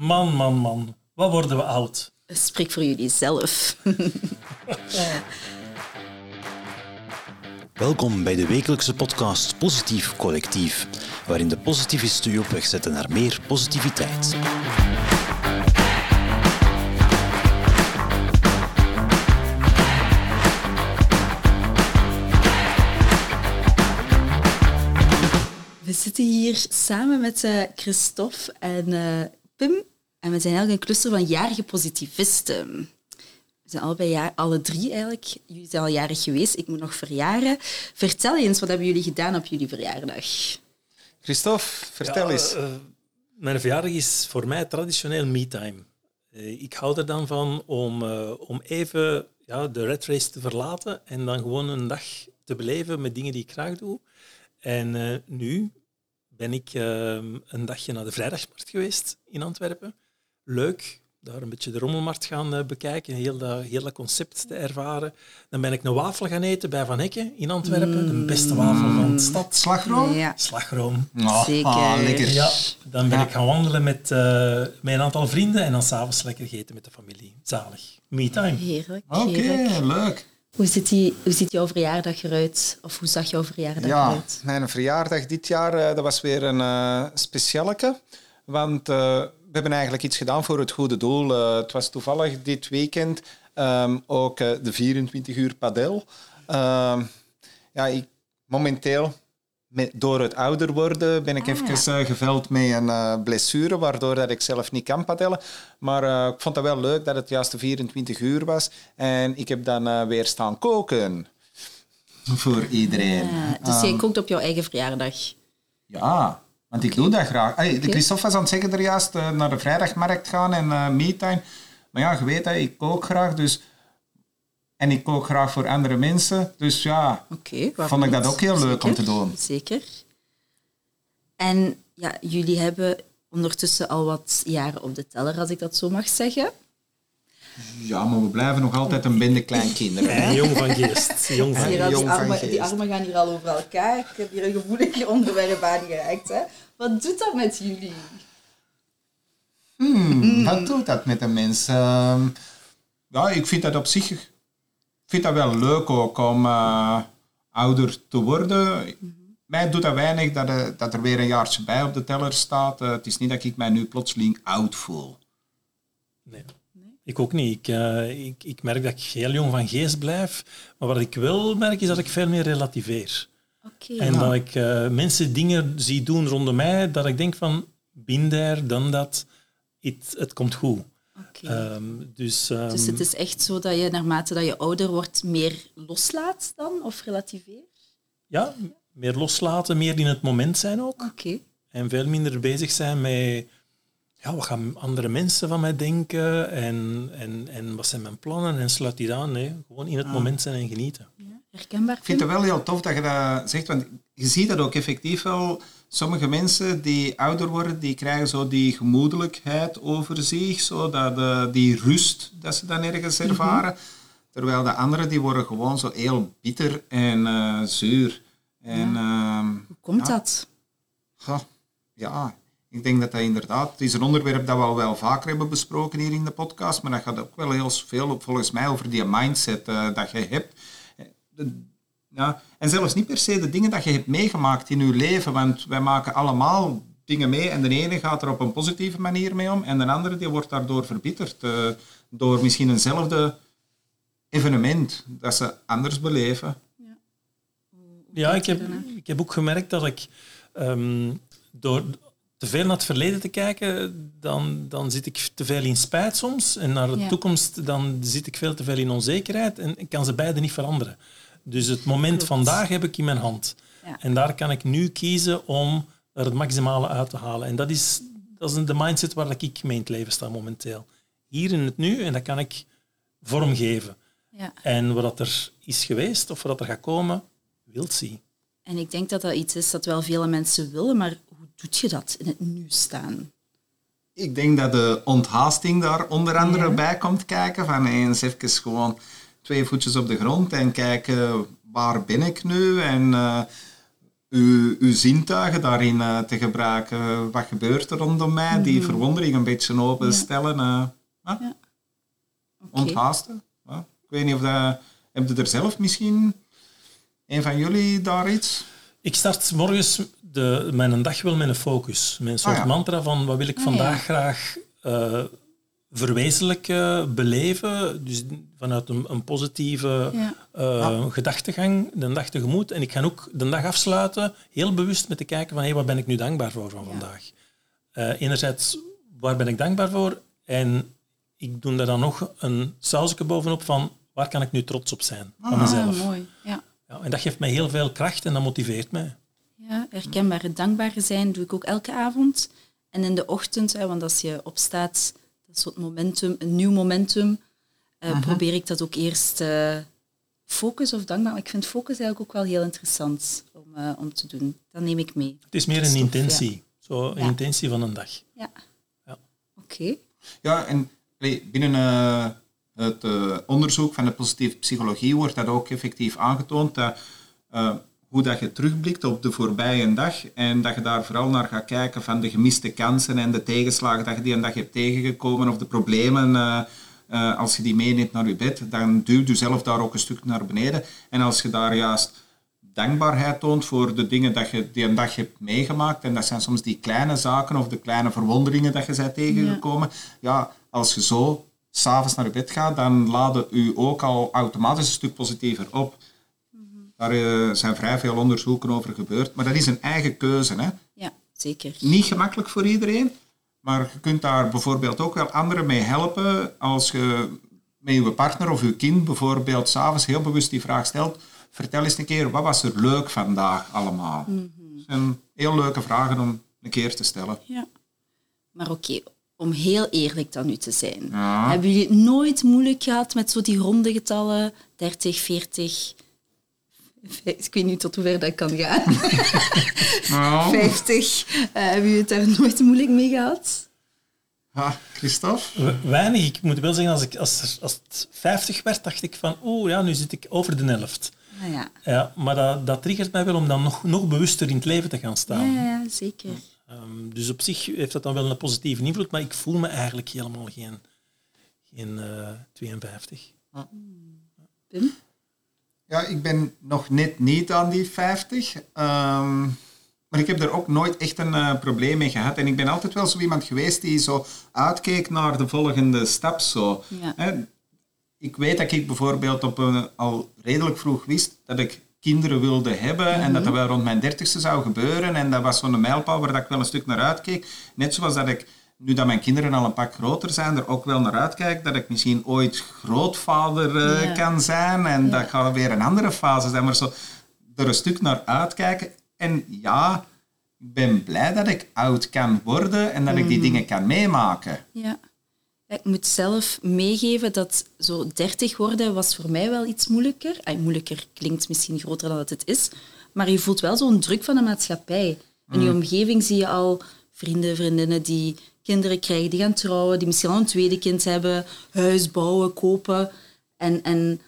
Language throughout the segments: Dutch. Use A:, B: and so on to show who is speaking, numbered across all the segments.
A: Man, man, man. Wat worden we oud?
B: Spreek voor jullie zelf.
C: Welkom bij de wekelijkse podcast Positief Collectief, waarin de positivisten u op weg zetten naar meer positiviteit.
B: We zitten hier samen met uh, Christophe en uh, Pim. En we zijn eigenlijk een cluster van jarige positivisten. We zijn allebei jaar, alle drie eigenlijk. Jullie zijn al jarig geweest. Ik moet nog verjaren. Vertel eens, wat hebben jullie gedaan op jullie verjaardag?
D: Christophe, vertel
A: Ja,
D: eens.
A: eh, mijn verjaardag is voor mij traditioneel me-time. Eh, ik hou er dan van om, eh, om even ja, de red race te verlaten en dan gewoon een dag te beleven met dingen die ik graag doe. En eh, nu ben ik een dagje naar de Vrijdagsmarkt geweest in Antwerpen. Leuk, daar een beetje de rommelmarkt gaan eh, bekijken, heel dat, heel dat concept te ervaren. Dan ben ik een wafel gaan eten bij Van Hekken in Antwerpen, de beste wafel van de stad.
D: Slagroom?
B: Ja,
A: Slagroom.
D: Ah,
B: zeker.
D: ah, lekker.
A: Ja, dan ben
D: Ja.
A: ik gaan wandelen met, eh, met een aantal vrienden en dan s'avonds lekker gegeten met de familie. Zalig. Me-time.
B: Heerlijk,
D: Oké, leuk.
B: Hoe ziet, die, hoe ziet jouw verjaardag eruit? Of hoe zag jouw verjaardag
D: Ja,
B: eruit?
D: mijn verjaardag dit jaar eh, dat was weer een eh specialeke. Want we hebben eigenlijk iets gedaan voor het goede doel. Eh, het was toevallig dit weekend ehm, ook eh, de 24 uur padel. Ehm, ja, ik, momenteel, met, door het ouder worden, ben ik
B: Ah,
D: even eh, geveld met een blessure, waardoor dat ik zelf niet kan padellen. Maar ik vond het wel leuk dat het juist de 24 uur was. En ik heb dan weer staan koken. Voor iedereen.
B: Ja, dus
D: Ehm,
B: jij kookt op jouw eigen verjaardag.
D: ja, want ik doe dat graag. Hey, de Christophe was aan het zeggen er juist eh, naar de vrijdagmarkt gaan en me-time. Maar ja, je weet, hè, ik kook graag. Dus... En ik kook graag voor andere mensen. Dus ja, vond ik dat ook heel leuk om te doen.
B: Zeker. En ja, jullie hebben ondertussen al wat jaren op de teller, als ik dat zo mag zeggen.
D: Ja, maar we blijven nog altijd een bende kleinkinderen.
A: En
D: hè.
A: jong van geest. Jong van geest.
B: die,
D: jong van
B: armen,
D: geest.
B: die armen gaan hier al over elkaar. Ik heb hier een gevoelig onderwerp aangeraakt. Hè. Wat doet dat met jullie?
D: Hmm, wat doet dat met een mens? Ehm, ja, ik vind dat op zich... Ik vind dat wel leuk ook om eh, ouder te worden. Mij doet dat weinig dat, er- dat er weer een jaartje bij op de teller staat. Eh, het is niet dat ik mij nu plotseling oud voel.
A: Nee. Ik ook niet. Ik, eh, ik, ik merk dat ik heel jong van geest blijf. Maar wat ik wel merk, is dat ik veel meer relativeer.
B: Oké.
A: En dat ik eh, mensen dingen zie doen rondom mij, dat ik denk van, bin there, dan dat, het, het komt goed. Ehm, dus, ehm,
B: dus het is echt zo dat je naarmate dat je ouder wordt meer loslaat dan? Of relativeert?
A: ja, meer loslaten, meer in het moment zijn ook.
B: Oké.
A: En veel minder bezig zijn met ja, wat gaan andere mensen van mij denken en, en, en wat zijn mijn plannen en sluit die aan. Nee, gewoon in het moment zijn en genieten.
B: Ja, herkenbaar?
D: Ik vind het wel heel tof dat je dat zegt, want je ziet dat ook effectief wel. Sommige mensen die ouder worden, die krijgen zo die gemoedelijkheid over zich, zo dat, eh, die rust dat ze dan ergens ervaren. Terwijl de anderen die worden gewoon zo heel bitter en eh, zuur. En, ehm,
B: Hoe komt
D: ja.
B: dat?
D: Ja, ik denk dat dat inderdaad... Het is een onderwerp dat we al wel vaker hebben besproken hier in de podcast, maar dat gaat ook wel heel veel volgens mij over die mindset eh, dat je hebt. Eh, de- ja, en zelfs niet per se de dingen dat je hebt meegemaakt in je leven, want wij maken allemaal dingen mee en de ene gaat er op een positieve manier mee om en de andere die wordt daardoor verbitterd eh, door misschien eenzelfde evenement dat ze anders beleven.
A: Ja, ik heb, ik heb ook gemerkt dat ik ehm, door te veel naar het verleden te kijken, dan, dan zit ik te veel in spijt soms. En naar de
B: Ja.
A: toekomst, dan zit ik veel te veel in onzekerheid. En ik kan ze beide niet veranderen. Dus het moment
B: Klopt.
A: vandaag heb ik in mijn hand.
B: Ja.
A: En daar kan ik nu kiezen om er het maximale uit te halen. En dat is, dat is de mindset waar ik mee in het leven sta momenteel. Hier in het nu, en dat kan ik vormgeven.
B: Ja.
A: En wat er is geweest, of wat er gaat komen, wilt zien.
B: En ik denk dat dat iets is dat wel vele mensen willen, maar doet je dat in het nu staan?
D: Ik denk dat de onthaasting daar onder andere
B: Ja.
D: bij komt kijken. Van eens even gewoon twee voetjes op de grond en kijken waar ben ik nu en eh, uw, uw zintuigen daarin eh, te gebruiken. Wat gebeurt er rondom mij? Die verwondering een beetje openstellen. eh ja.
B: Ja. Oké.
D: Onthaasten. Ja. Ik weet niet of dat... Heb je er zelf misschien... Een van jullie daar iets?
A: Ik start morgens de, mijn dag wel met een focus. Soort
D: Ah, ja.
A: mantra van wat wil ik
B: Ah,
A: vandaag
B: ja.
A: graag eh, verwezenlijken, beleven. Dus vanuit een, een positieve
B: Ja.
A: eh, gedachtegang de dag tegemoet. En ik ga ook de dag afsluiten, heel bewust met te kijken van hey, wat ben ik nu dankbaar voor van vandaag. Eh, enerzijds, waar ben ik dankbaar voor? En ik doe daar dan nog een sausje bovenop van waar kan ik nu trots op zijn van mezelf.
B: Ah, mooi. Ja.
A: Ja, en dat geeft mij heel veel kracht en dat motiveert mij.
B: Ja, herkenbaar. Het dankbare zijn doe ik ook elke avond. En in de ochtend, hè, want als je opstaat, dat zo'n momentum, een nieuw momentum, eh, probeer ik dat ook eerst eh, focus of dankbaar. Maar ik vind focus eigenlijk ook wel heel interessant om, eh, om te doen. Dat neem ik mee.
A: Het is meer een
B: Stof,
A: intentie. Zo een
B: Ja.
A: intentie van een dag.
B: Ja.
A: Ja.
B: Oké.
D: Ja, en binnen eh, het onderzoek van de positieve psychologie wordt dat ook effectief aangetoond. Dat, eh, hoe dat je terugblikt op de voorbije dag en dat je daar vooral naar gaat kijken van de gemiste kansen en de tegenslagen dat je die een dag hebt tegengekomen of de problemen. eh, eh, als je die meeneemt naar je bed, dan duwt je zelf daar ook een stuk naar beneden. En als je daar juist dankbaarheid toont voor de dingen dat je die een dag hebt meegemaakt. En dat zijn soms die kleine zaken of de kleine verwonderingen dat je bent tegengekomen. Ja, als je zo s'avonds naar je bed gaat, dan laden u ook al automatisch een stuk positiever op. Daar eh, zijn vrij veel onderzoeken over gebeurd. Maar dat is een eigen keuze. Hè?
B: Ja, zeker.
D: Niet gemakkelijk voor iedereen. Maar je kunt daar bijvoorbeeld ook wel anderen mee helpen. Als je met je partner of je kind bijvoorbeeld s'avonds heel bewust die vraag stelt. Vertel eens een keer, wat was er leuk vandaag allemaal? Dat zijn heel leuke vragen om een keer te stellen.
B: Ja. Maar oké, om heel eerlijk dan nu te zijn.
D: Ja.
B: Hebben jullie het nooit moeilijk gehad met zo die ronde getallen? 30, 40... Ik weet niet tot hoever dat kan gaan.
D: Nou,
B: 50. Eh, hebben jullie het daar nooit moeilijk mee gehad?
D: ja, Christophe?
A: We- Weinig. Ik moet wel zeggen, als, ik, als, er, als het 50 werd, dacht ik van, oeh, ja, nu zit ik over de helft.
B: Nou ja.
A: Ja, maar dat, dat triggert mij wel om dan nog, nog bewuster in het leven te gaan staan.
B: ja, ja, zeker.
A: Ehm, dus op zich heeft dat dan wel een positieve invloed, maar ik voel me eigenlijk helemaal geen, geen eh, 52.
B: Pim?
D: Ja, ik ben nog net niet aan die 50. ehm, maar ik heb er ook nooit echt een eh, probleem mee gehad. En ik ben altijd wel zo iemand geweest die zo uitkeek naar de volgende stap. Zo.
B: Ja.
D: Hè, ik weet dat ik bijvoorbeeld op een, al redelijk vroeg wist dat ik kinderen wilde hebben en dat dat wel rond mijn dertigste zou gebeuren. En dat was zo'n mijlpaal waar dat ik wel een stuk naar uitkeek. Net zoals dat ik, nu dat mijn kinderen al een pak groter zijn, er ook wel naar uitkijk dat ik misschien ooit grootvader eh,
B: Ja.
D: kan zijn. En dat gaat weer een andere fase zijn. Maar zo er een stuk naar uitkijken. En ja, ik ben blij dat ik oud kan worden en dat ik die dingen kan meemaken.
B: Ja. Ja, Ik moet zelf meegeven dat zo 30 worden was voor mij wel iets moeilijker. Ay, moeilijker klinkt misschien groter dan dat het is. Maar je voelt wel zo'n druk van de maatschappij. In je omgeving zie je al vrienden, vriendinnen die kinderen krijgen, die gaan trouwen, die misschien al een tweede kind hebben, huis bouwen, kopen. En, en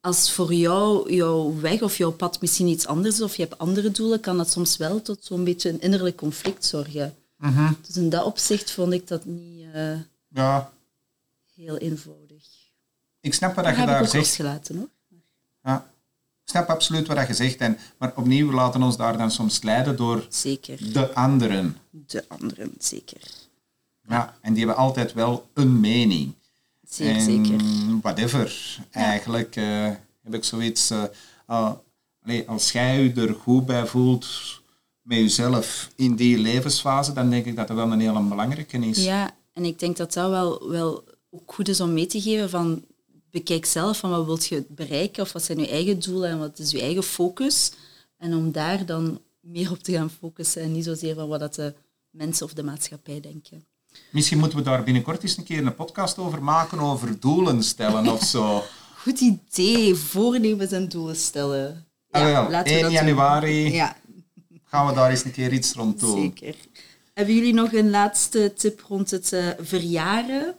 B: als voor jou jouw weg of jouw pad misschien iets anders is, of je hebt andere doelen, kan dat soms wel tot zo'n beetje een innerlijk conflict zorgen. Dus in dat opzicht vond ik dat niet eh,
D: Ja,
B: heel eenvoudig.
D: ik snap wat
B: Dat
D: je
B: heb ik
D: daar
B: ook
D: zegt.
B: losgelaten hoor.
D: Ja. Ik snap absoluut wat je zegt. En, maar opnieuw, we laten ons daar dan soms leiden door
B: Zeker.
D: de anderen.
B: De anderen, zeker.
D: Ja, en die hebben altijd wel een mening.
B: Zeer
D: en
B: zeker.
D: whatever. Eigenlijk eh, heb ik zoiets... allee, als jij je er goed bij voelt met jezelf in die levensfase, dan denk ik dat dat wel een hele belangrijke is.
B: Ja, en ik denk dat dat wel, wel ook goed is om mee te geven van bekijk zelf van wat wilt je bereiken of wat zijn je eigen doelen en wat is je eigen focus. En om daar dan meer op te gaan focussen en niet zozeer van wat dat de mensen of de maatschappij denken.
D: Misschien moeten we daar binnenkort eens een keer een podcast over maken, over doelen stellen of zo.
B: Goed idee, voornemens en doelen stellen.
D: Ah, wel,
B: laten we
D: 1
B: dat doen.
D: januari
B: Ja,
D: gaan we daar eens een keer iets rond doen.
B: zeker. Hebben jullie nog een laatste tip rond het eh, verjaren?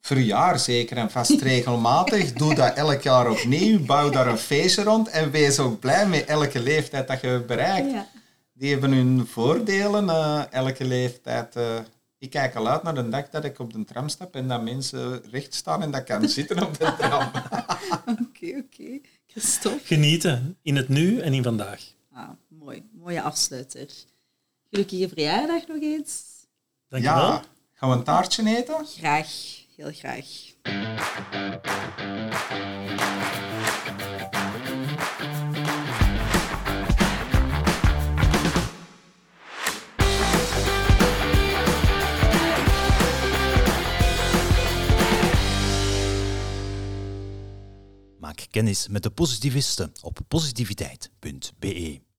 D: verjaar zeker en vast regelmatig. Doe dat elk jaar opnieuw. Bouw daar een feestje rond. En wees ook blij met elke leeftijd dat je bereikt.
B: Ja.
D: Die hebben hun voordelen, eh, elke leeftijd. eh. Ik kijk al uit naar de dag dat ik op de tram stap en dat mensen recht staan en dat kan zitten op de tram.
B: Oké, oké. Christophe.
A: Genieten in het nu en in vandaag.
B: Ah, mooi. Mooie afsluiter. Gelukkige verjaardag nog eens.
A: Dankjewel.
D: Ja, gaan we een taartje eten?
B: Graag. Heel graag.
C: Kennis met de positivisten op positiviteit.be.